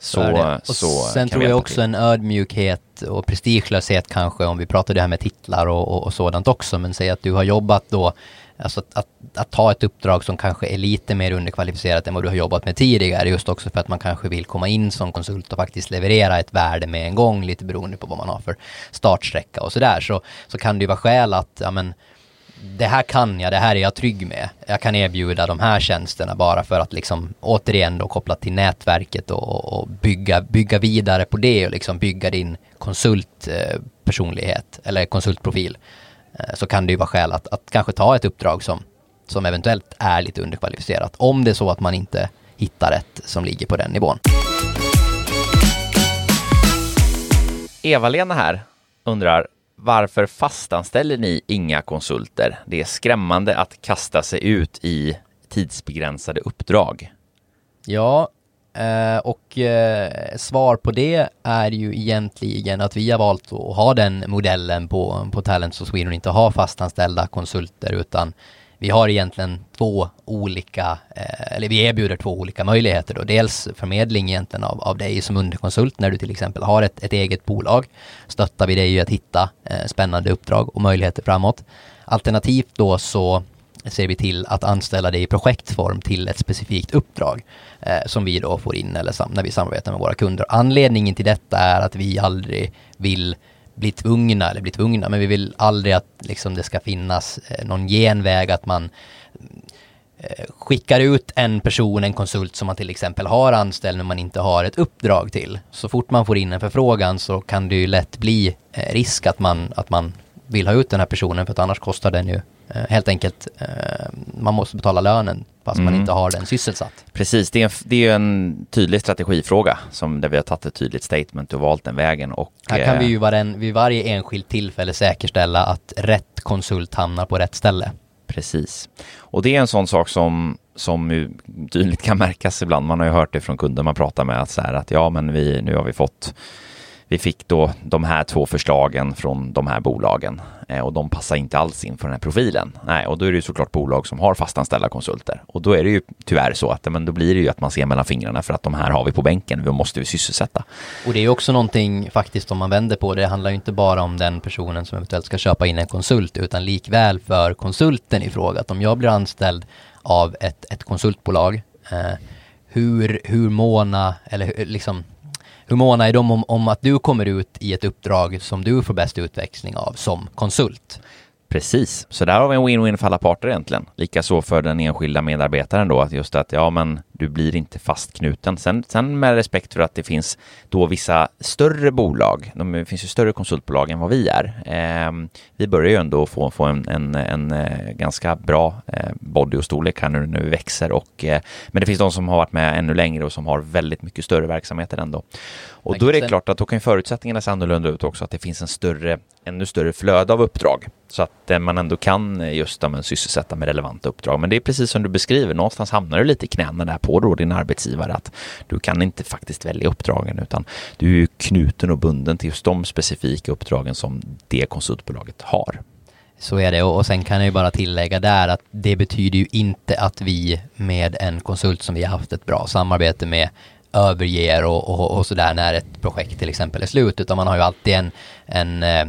Så, så, så sen tror jag också till. en ödmjukhet och prestigelöshet kanske om vi pratar det här med titlar och, och, och sådant också men säg att du har jobbat då Alltså att, att, att, ta ett uppdrag som kanske är lite mer underkvalificerat än vad du har jobbat med tidigare, just också för att man kanske vill komma in som konsult och faktiskt leverera ett värde med en gång, lite beroende på vad man har för startsträcka och sådär, så, så kan det ju vara skäl att, ja men, det här kan jag, det här är jag trygg med. Jag kan erbjuda de här tjänsterna bara för att liksom återigen då koppla till nätverket och, och bygga, bygga vidare på det och liksom bygga din konsultpersonlighet eh, eller konsultprofil. Eh, så kan det ju vara skäl att, att kanske ta ett uppdrag som, som eventuellt är lite underkvalificerat. Om det är så att man inte hittar ett som ligger på den nivån. Eva-Lena här undrar varför fastanställer ni inga konsulter? Det är skrämmande att kasta sig ut i tidsbegränsade uppdrag. Ja, Eh, och eh, svar på det är ju egentligen att vi har valt att ha den modellen på, på Talents och Sweden och inte ha fastanställda konsulter utan vi har egentligen två olika, eh, eller vi erbjuder två olika möjligheter då. Dels förmedling egentligen av, av dig som underkonsult när du till exempel har ett, ett eget bolag. Stöttar vi dig i att hitta eh, spännande uppdrag och möjligheter framåt. Alternativt då så ser vi till att anställa det i projektform till ett specifikt uppdrag eh, som vi då får in eller sam när vi samarbetar med våra kunder. Anledningen till detta är att vi aldrig vill bli tvungna, eller bli tvungna, men vi vill aldrig att liksom, det ska finnas eh, någon genväg att man eh, skickar ut en person, en konsult som man till exempel har anställd men man inte har ett uppdrag till. Så fort man får in en förfrågan så kan det ju lätt bli eh, risk att man, att man vill ha ut den här personen för att annars kostar den ju Eh, helt enkelt, eh, man måste betala lönen fast mm. man inte har den sysselsatt. Precis, det är, en, det är en tydlig strategifråga som där vi har tagit ett tydligt statement och valt den vägen. Och, Här kan vi ju varen, vid varje enskilt tillfälle säkerställa att rätt konsult hamnar på rätt ställe. Precis. Och det är en sån sak som, som tydligt kan märkas ibland. Man har ju hört det från kunder man pratar med att, så här, att ja, men vi, nu har vi fått vi fick då de här två förslagen från de här bolagen eh, och de passar inte alls in för den här profilen. Nej, och då är det ju såklart bolag som har fastanställda konsulter och då är det ju tyvärr så att men då blir det ju att man ser mellan fingrarna för att de här har vi på bänken, vi måste vi sysselsätta. Och det är ju också någonting faktiskt om man vänder på det, det handlar ju inte bara om den personen som eventuellt ska köpa in en konsult utan likväl för konsulten i fråga, att om jag blir anställd av ett, ett konsultbolag eh, hur, hur måna, eller liksom hur måna är de om, om att du kommer ut i ett uppdrag som du får bäst utväxling av som konsult? Precis, så där har vi en win-win för alla parter egentligen. Likaså för den enskilda medarbetaren då, att just att ja, men du blir inte fastknuten. Sen, sen med respekt för att det finns då vissa större bolag, det finns ju större konsultbolag än vad vi är. Eh, vi börjar ju ändå få, få en, en, en, en ganska bra eh, body och storlek här nu när vi växer och eh, men det finns de som har varit med ännu längre och som har väldigt mycket större verksamheter ändå. Och då är det klart att då kan förutsättningarna se annorlunda ut också, att det finns en större, ännu större flöde av uppdrag. Så att eh, man ändå kan just ja, sysselsätta med relevanta uppdrag. Men det är precis som du beskriver, någonstans hamnar du lite i knäna där på då din arbetsgivare att du kan inte faktiskt välja uppdragen utan du är knuten och bunden till just de specifika uppdragen som det konsultbolaget har. Så är det och sen kan jag ju bara tillägga där att det betyder ju inte att vi med en konsult som vi har haft ett bra samarbete med överger och, och, och sådär när ett projekt till exempel är slut, utan man har ju alltid en, en, eh,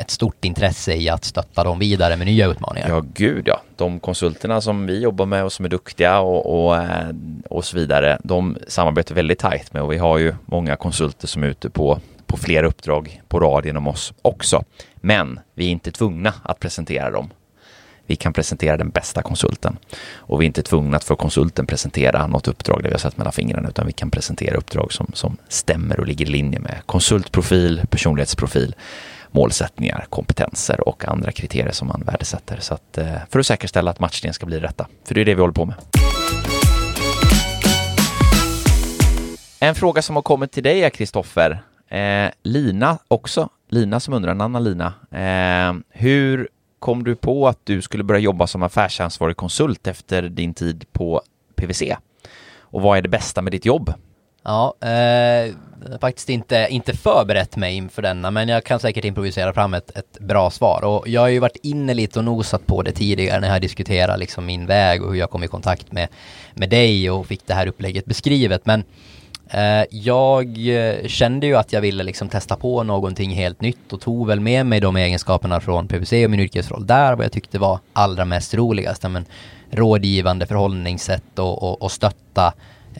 ett stort intresse i att stötta dem vidare med nya utmaningar. Ja, gud ja. De konsulterna som vi jobbar med och som är duktiga och, och, eh, och så vidare, de samarbetar väldigt tajt med och vi har ju många konsulter som är ute på på flera uppdrag på rad genom oss också. Men vi är inte tvungna att presentera dem. Vi kan presentera den bästa konsulten och vi är inte tvungna att för konsulten presentera något uppdrag där vi har sett mellan fingrarna utan vi kan presentera uppdrag som, som stämmer och ligger i linje med konsultprofil, personlighetsprofil, målsättningar, kompetenser och andra kriterier som man värdesätter. Så att, eh, för att säkerställa att matchningen ska bli rätta. För det är det vi håller på med. En fråga som har kommit till dig är Kristoffer. Eh, Lina också. Lina som undrar, en annan Lina. Eh, hur kom du på att du skulle börja jobba som affärsansvarig konsult efter din tid på PWC? Och vad är det bästa med ditt jobb? Ja, eh, jag har faktiskt inte, inte förberett mig inför denna, men jag kan säkert improvisera fram ett, ett bra svar. Och jag har ju varit inne lite och nosat på det tidigare när jag diskuterat liksom min väg och hur jag kom i kontakt med, med dig och fick det här upplägget beskrivet. Men Eh, jag eh, kände ju att jag ville liksom testa på någonting helt nytt och tog väl med mig de egenskaperna från PPC och min yrkesroll där, vad jag tyckte var allra mest roligast. Men rådgivande förhållningssätt och, och, och stötta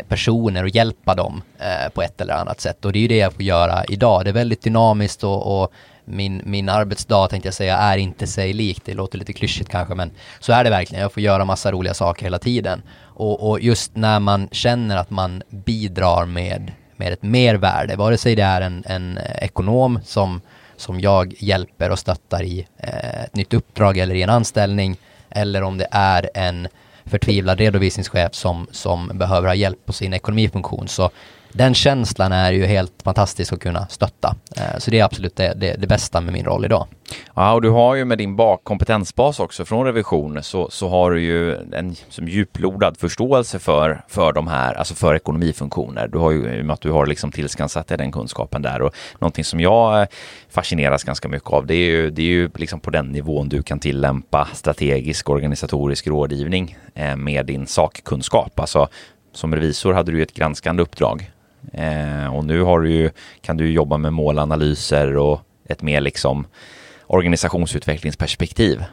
personer och hjälpa dem eh, på ett eller annat sätt. Och det är ju det jag får göra idag. Det är väldigt dynamiskt och, och min, min arbetsdag tänkte jag säga är inte sig lik. Det låter lite klyschigt kanske men så är det verkligen. Jag får göra massa roliga saker hela tiden. Och, och just när man känner att man bidrar med, med ett mervärde, vare sig det är en, en eh, ekonom som, som jag hjälper och stöttar i eh, ett nytt uppdrag eller i en anställning, eller om det är en förtvivlad redovisningschef som, som behöver ha hjälp på sin ekonomifunktion. Så den känslan är ju helt fantastisk att kunna stötta. Eh, så det är absolut det, det, det, bästa med min roll idag. Ja, och du har ju med din bak kompetensbas också från revision så, så har du ju en som djuplodad förståelse för, för de här, alltså för ekonomifunktioner. Du har ju, i och med att du har liksom tillskansat dig den kunskapen där och någonting som jag eh, fascineras ganska mycket av det är ju, det är ju liksom på den nivån du kan tillämpa strategisk organisatorisk rådgivning eh, med din sakkunskap. Alltså som revisor hade du ett granskande uppdrag Eh, och nu har du ju, kan du jobba med målanalyser och ett mer liksom organisationsutvecklingsperspektiv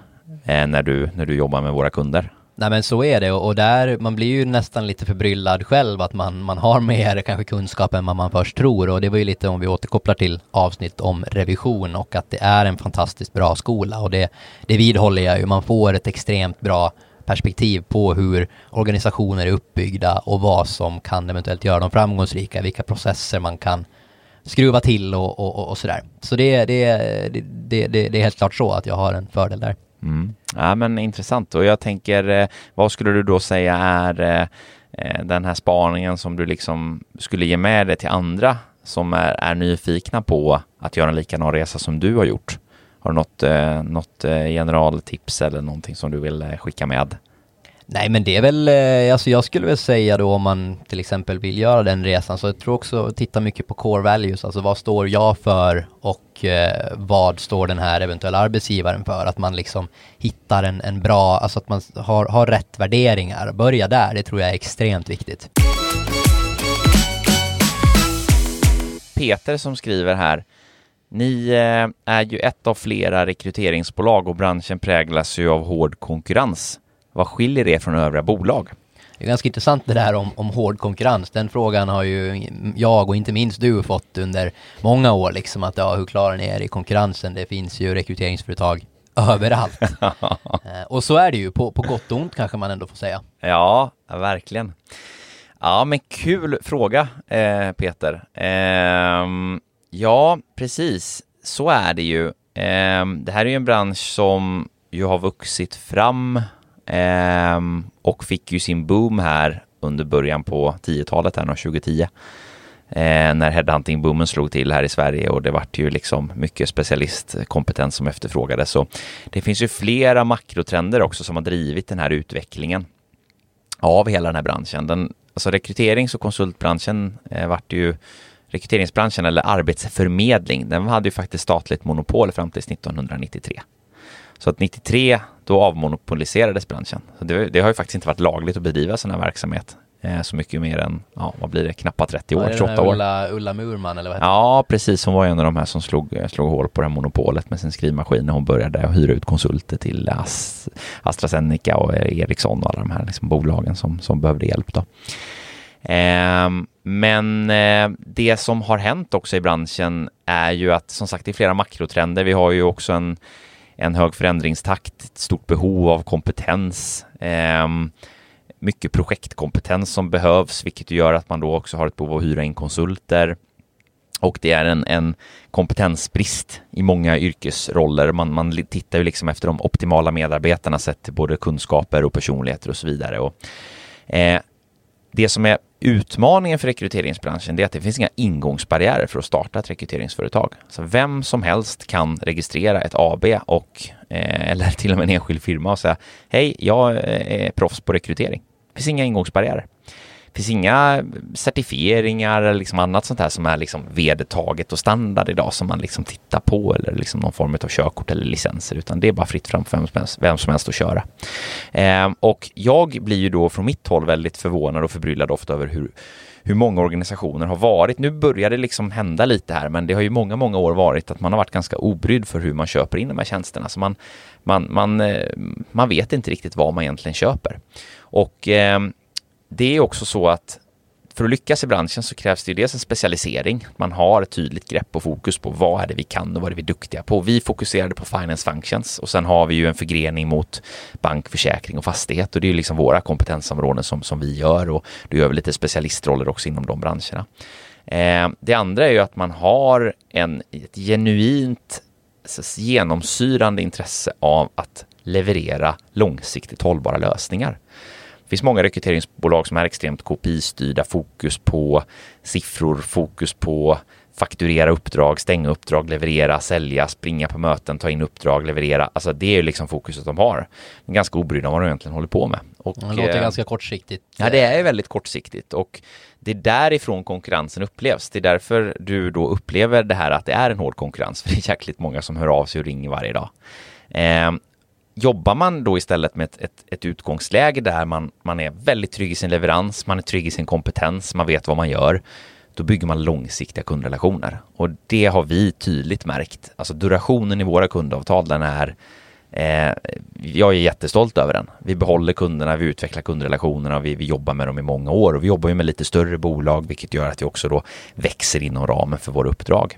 eh, när, du, när du jobbar med våra kunder. Nej men så är det. Och där, man blir ju nästan lite förbryllad själv att man, man har mer kanske kunskap än vad man först tror. Och det var ju lite om vi återkopplar till avsnitt om revision och att det är en fantastiskt bra skola. Och det, det vidhåller jag ju, man får ett extremt bra perspektiv på hur organisationer är uppbyggda och vad som kan eventuellt göra dem framgångsrika, vilka processer man kan skruva till och, och, och sådär. Så det, det, det, det, det är helt klart så att jag har en fördel där. Mm. Ja men intressant och jag tänker eh, vad skulle du då säga är eh, eh, den här spaningen som du liksom skulle ge med dig till andra som är, är nyfikna på att göra en likadan resa som du har gjort? Har du något, eh, något eh, generaltips eller någonting som du vill eh, skicka med? Nej men det är väl, alltså jag skulle väl säga då om man till exempel vill göra den resan så jag tror också att titta mycket på core values, alltså vad står jag för och eh, vad står den här eventuella arbetsgivaren för? Att man liksom hittar en, en bra, alltså att man har, har rätt värderingar. Börja där, det tror jag är extremt viktigt. Peter som skriver här, ni eh, är ju ett av flera rekryteringsbolag och branschen präglas ju av hård konkurrens. Vad skiljer det från övriga bolag? Det är ganska intressant det där om, om hård konkurrens. Den frågan har ju jag och inte minst du fått under många år, liksom att ja, hur klarar ni er i konkurrensen? Det finns ju rekryteringsföretag överallt. Eh, och så är det ju, på, på gott och ont kanske man ändå får säga. Ja, verkligen. Ja, men kul fråga, eh, Peter. Eh, Ja, precis. Så är det ju. Eh, det här är ju en bransch som ju har vuxit fram eh, och fick ju sin boom här under början på 10-talet, här 2010. Eh, när headhunting-boomen slog till här i Sverige och det vart ju liksom mycket specialistkompetens som efterfrågades. Så det finns ju flera makrotrender också som har drivit den här utvecklingen av hela den här branschen. Den alltså rekryterings och konsultbranschen eh, vart ju rekryteringsbranschen eller arbetsförmedling, den hade ju faktiskt statligt monopol fram till 1993. Så att 93, då avmonopoliserades branschen. Det, det har ju faktiskt inte varit lagligt att bedriva sån här verksamhet eh, så mycket mer än, ja vad blir det, knappt 30 år, 28 år. Ulla, Ulla Murman eller vad heter Ja, precis. Hon var en av de här som slog, slog hål på det här monopolet med sin skrivmaskin när hon började hyra ut konsulter till Ast AstraZeneca och Ericsson och alla de här liksom, bolagen som, som behövde hjälp. Då. Ehm, men eh, det som har hänt också i branschen är ju att som sagt det är flera makrotrender. Vi har ju också en, en hög förändringstakt, ett stort behov av kompetens. Eh, mycket projektkompetens som behövs, vilket gör att man då också har ett behov av att hyra in konsulter. Och det är en, en kompetensbrist i många yrkesroller. Man, man tittar ju liksom efter de optimala medarbetarna sett till både kunskaper och personligheter och så vidare. Och, eh, det som är utmaningen för rekryteringsbranschen är att det finns inga ingångsbarriärer för att starta ett rekryteringsföretag. Så vem som helst kan registrera ett AB och, eh, eller till och med en enskild firma och säga hej, jag eh, är proffs på rekrytering. Det finns inga ingångsbarriärer. Finns inga certifieringar eller liksom annat sånt här som är liksom vedertaget och standard idag som man liksom tittar på eller liksom någon form av körkort eller licenser utan det är bara fritt fram för vem som helst, vem som helst att köra. Eh, och jag blir ju då från mitt håll väldigt förvånad och förbryllad ofta över hur hur många organisationer har varit. Nu börjar det liksom hända lite här, men det har ju många, många år varit att man har varit ganska obrydd för hur man köper in de här tjänsterna. Så man, man, man, eh, man vet inte riktigt vad man egentligen köper. Och eh, det är också så att för att lyckas i branschen så krävs det ju dels en specialisering. Man har ett tydligt grepp och fokus på vad är det vi kan och vad är det vi är duktiga på. Vi fokuserade på finance functions och sen har vi ju en förgrening mot bank, försäkring och fastighet och det är ju liksom våra kompetensområden som, som vi gör och då gör vi lite specialistroller också inom de branscherna. Eh, det andra är ju att man har en, ett genuint genomsyrande intresse av att leverera långsiktigt hållbara lösningar. Finns många rekryteringsbolag som är extremt KPI-styrda, fokus på siffror, fokus på fakturera uppdrag, stänga uppdrag, leverera, sälja, springa på möten, ta in uppdrag, leverera. Alltså det är ju liksom fokuset de har. Ganska obrydda om vad de egentligen håller på med. Och, det låter eh, ganska kortsiktigt. Ja, det är väldigt kortsiktigt och det är därifrån konkurrensen upplevs. Det är därför du då upplever det här att det är en hård konkurrens, för det är jäkligt många som hör av sig och ringer varje dag. Eh, Jobbar man då istället med ett, ett, ett, utgångsläge där man, man är väldigt trygg i sin leverans, man är trygg i sin kompetens, man vet vad man gör, då bygger man långsiktiga kundrelationer. Och det har vi tydligt märkt. Alltså durationen i våra kundavtal, den är eh, jag är jättestolt över den. Vi behåller kunderna, vi utvecklar kundrelationerna, vi, vi jobbar med dem i många år och vi jobbar ju med lite större bolag, vilket gör att vi också då växer inom ramen för våra uppdrag.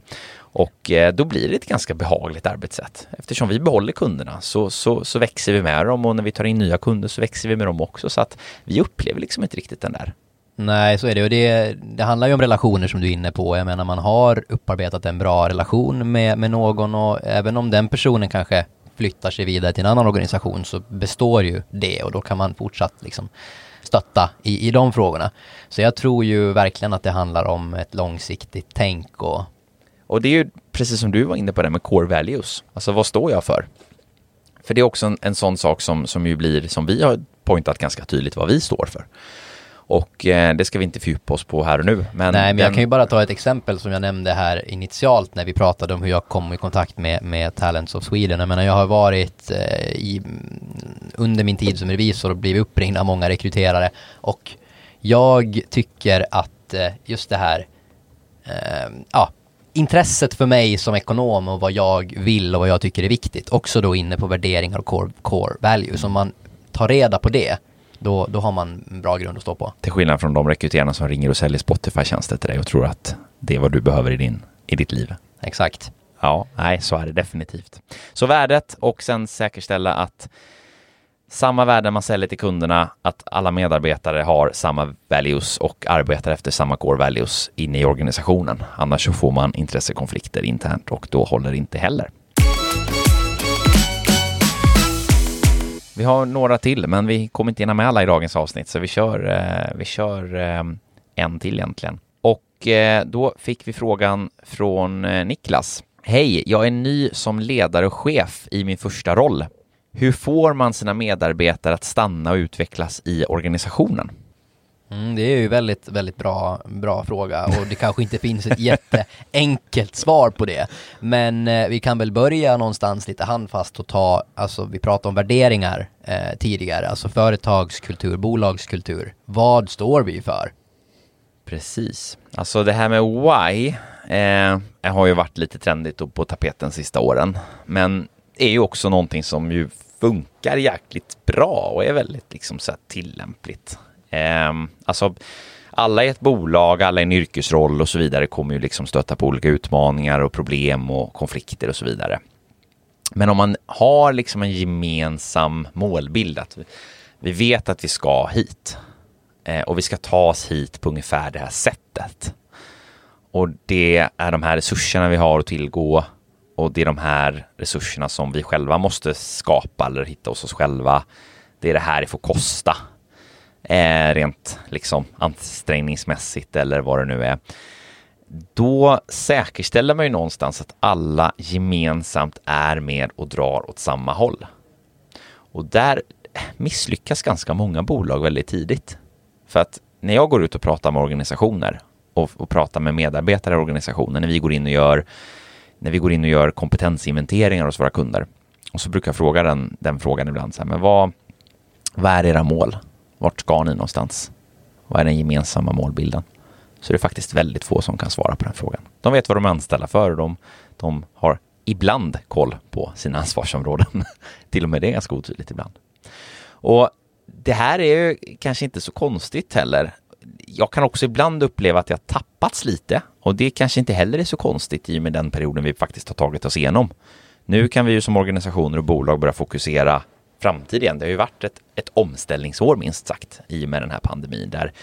Och eh, då blir det ett ganska behagligt arbetssätt. Eftersom vi behåller kunderna så, så, så växer vi med dem och när vi tar in nya kunder så växer vi med dem också. Så att vi upplever liksom inte riktigt den där Nej, så är det. Och det, det handlar ju om relationer som du är inne på. Jag menar, man har upparbetat en bra relation med, med någon och även om den personen kanske flyttar sig vidare till en annan organisation så består ju det och då kan man fortsatt liksom stötta i, i de frågorna. Så jag tror ju verkligen att det handlar om ett långsiktigt tänk och och det är ju precis som du var inne på det med core values. Alltså vad står jag för? För det är också en, en sån sak som, som ju blir, som vi har pointat ganska tydligt vad vi står för. Och eh, det ska vi inte fördjupa oss på här och nu. Men Nej, men den... jag kan ju bara ta ett exempel som jag nämnde här initialt när vi pratade om hur jag kom i kontakt med, med Talents of Sweden. Jag menar, jag har varit eh, i, under min tid som revisor och blivit uppringd av många rekryterare och jag tycker att eh, just det här, eh, ja, intresset för mig som ekonom och vad jag vill och vad jag tycker är viktigt. Också då inne på värderingar och core, core values. Om man tar reda på det, då, då har man en bra grund att stå på. Till skillnad från de rekryterarna som ringer och säljer Spotify-tjänster till dig och tror att det är vad du behöver i, din, i ditt liv. Exakt. Ja, nej, så är det definitivt. Så värdet och sen säkerställa att samma värden man säljer till kunderna, att alla medarbetare har samma values och arbetar efter samma core values inne i organisationen. Annars så får man intressekonflikter internt och då håller det inte heller. Vi har några till, men vi kommer inte hinna med alla i dagens avsnitt, så vi kör, eh, vi kör eh, en till egentligen. Och eh, då fick vi frågan från Niklas. Hej, jag är ny som ledare och chef i min första roll. Hur får man sina medarbetare att stanna och utvecklas i organisationen? Mm, det är ju väldigt, väldigt bra, bra fråga och det kanske inte finns ett jätteenkelt svar på det. Men eh, vi kan väl börja någonstans lite handfast och ta, alltså vi pratade om värderingar eh, tidigare, alltså företagskultur, bolagskultur. Vad står vi för? Precis. Alltså det här med why eh, har ju varit lite trendigt och på tapeten sista åren. Men är ju också någonting som ju funkar jäkligt bra och är väldigt liksom så tillämpligt. Eh, alltså alla i ett bolag, alla i en yrkesroll och så vidare kommer ju liksom stöta på olika utmaningar och problem och konflikter och så vidare. Men om man har liksom en gemensam målbild, att vi vet att vi ska hit eh, och vi ska ta oss hit på ungefär det här sättet. Och det är de här resurserna vi har att tillgå och det är de här resurserna som vi själva måste skapa eller hitta hos oss själva. Det är det här det får kosta. Eh, rent liksom ansträngningsmässigt eller vad det nu är. Då säkerställer man ju någonstans att alla gemensamt är med och drar åt samma håll. Och där misslyckas ganska många bolag väldigt tidigt. För att när jag går ut och pratar med organisationer och, och pratar med medarbetare i organisationen, när vi går in och gör när vi går in och gör kompetensinventeringar hos våra kunder. Och så brukar jag fråga den, den frågan ibland, så här, men vad, vad är era mål? Vart ska ni någonstans? Vad är den gemensamma målbilden? Så det är faktiskt väldigt få som kan svara på den frågan. De vet vad de är anställda för och de, de har ibland koll på sina ansvarsområden. Till och med det är ganska otydligt ibland. Och det här är ju kanske inte så konstigt heller jag kan också ibland uppleva att jag tappats lite och det kanske inte heller är så konstigt i och med den perioden vi faktiskt har tagit oss igenom. Nu kan vi ju som organisationer och bolag börja fokusera framtiden. Det har ju varit ett, ett omställningsår minst sagt i och med den här pandemin där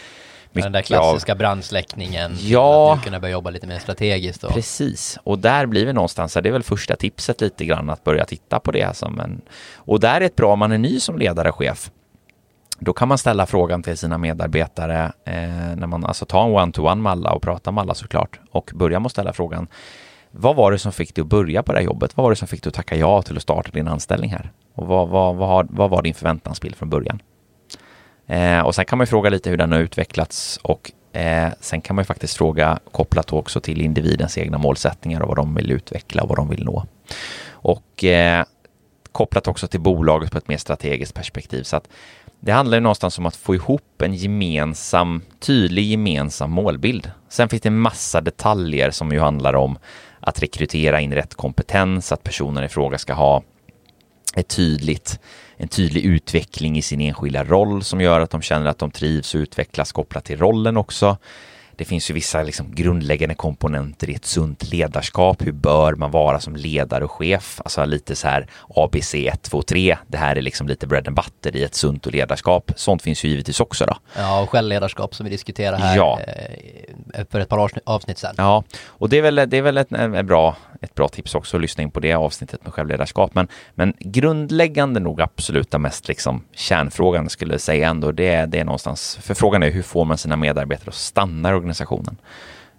den där klassiska av... brandsläckningen, ja, att kunna börja jobba lite mer strategiskt. Och... Precis, och där blir vi någonstans, det är väl första tipset lite grann att börja titta på det som en... Och där är ett bra om man är ny som ledare och chef, då kan man ställa frågan till sina medarbetare eh, när man alltså tar en one-to-one med alla och pratar med alla såklart och börjar med att ställa frågan vad var det som fick dig att börja på det här jobbet? Vad var det som fick dig att tacka ja till att starta din anställning här? Och vad, vad, vad, vad var din förväntansbild från början? Eh, och sen kan man ju fråga lite hur den har utvecklats och eh, sen kan man ju faktiskt fråga kopplat också till individens egna målsättningar och vad de vill utveckla och vad de vill nå. Och eh, kopplat också till bolaget på ett mer strategiskt perspektiv. Så att det handlar ju någonstans om att få ihop en gemensam, tydlig gemensam målbild. Sen finns det en massa detaljer som ju handlar om att rekrytera in rätt kompetens, att personen i fråga ska ha ett tydligt, en tydlig utveckling i sin enskilda roll som gör att de känner att de trivs och utvecklas kopplat till rollen också. Det finns ju vissa liksom grundläggande komponenter i ett sunt ledarskap. Hur bör man vara som ledare och chef? Alltså lite så här ABC 1, 2, 3. Det här är liksom lite bread and butter i ett sunt ledarskap. Sånt finns ju givetvis också då. Ja, och självledarskap som vi diskuterade här ja. Eh, för ett par avsnitt sedan. Ja, och det är väl, det är väl ett, ett, bra, ett bra tips också att lyssna in på det avsnittet med självledarskap. Men, men grundläggande nog absoluta mest liksom kärnfrågan skulle jag säga ändå, det, det är någonstans, för frågan är hur får man sina medarbetare att stanna organisationen.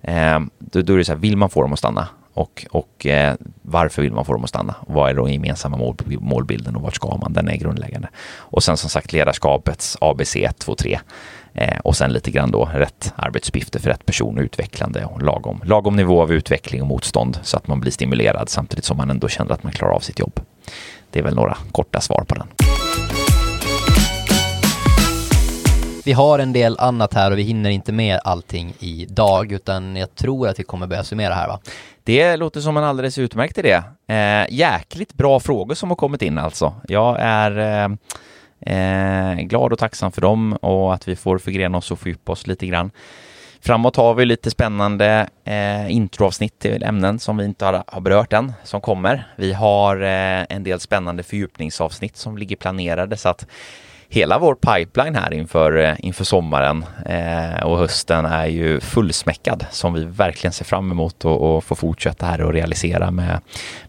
Eh, då, då, är det så här, vill man få dem att stanna? Och, och eh, varför vill man få dem att stanna? Vad är då gemensamma mål, målbilden och vart ska man? Den är grundläggande. Och sen som sagt ledarskapets ABC 1, 2, 3. Eh, och sen lite grann då rätt arbetsuppgifter för rätt person och utvecklande och lagom, lagom nivå av utveckling och motstånd så att man blir stimulerad samtidigt som man ändå känner att man klarar av sitt jobb. Det är väl några korta svar på den. Vi har en del annat här och vi hinner inte med allting idag utan jag tror att vi kommer börja summera här va? Det låter som en alldeles utmärkt idé. Eh, jäkligt bra frågor som har kommit in alltså. Jag är eh, eh, glad och tacksam för dem och att vi får förgrena oss och fördjupa oss lite grann. Framåt har vi lite spännande eh, introavsnitt till ämnen som vi inte har, har berört än, som kommer. Vi har eh, en del spännande fördjupningsavsnitt som ligger planerade så att hela vår pipeline här inför, eh, inför sommaren eh, och hösten är ju fullsmäckad som vi verkligen ser fram emot och, få fortsätta här och realisera med,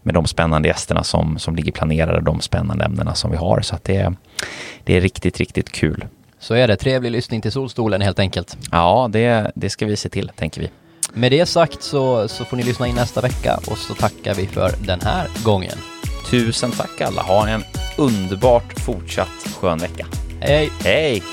med de spännande gästerna som, som ligger planerade, de spännande ämnena som vi har. Så att det, det är riktigt, riktigt kul. Så är det. Trevlig lyssning till Solstolen helt enkelt. Ja, det, det ska vi se till, tänker vi. Med det sagt så, så får ni lyssna in nästa vecka och så tackar vi för den här gången. Tusen tack alla. Ha en underbart fortsatt skön vecka. Hej! Hej!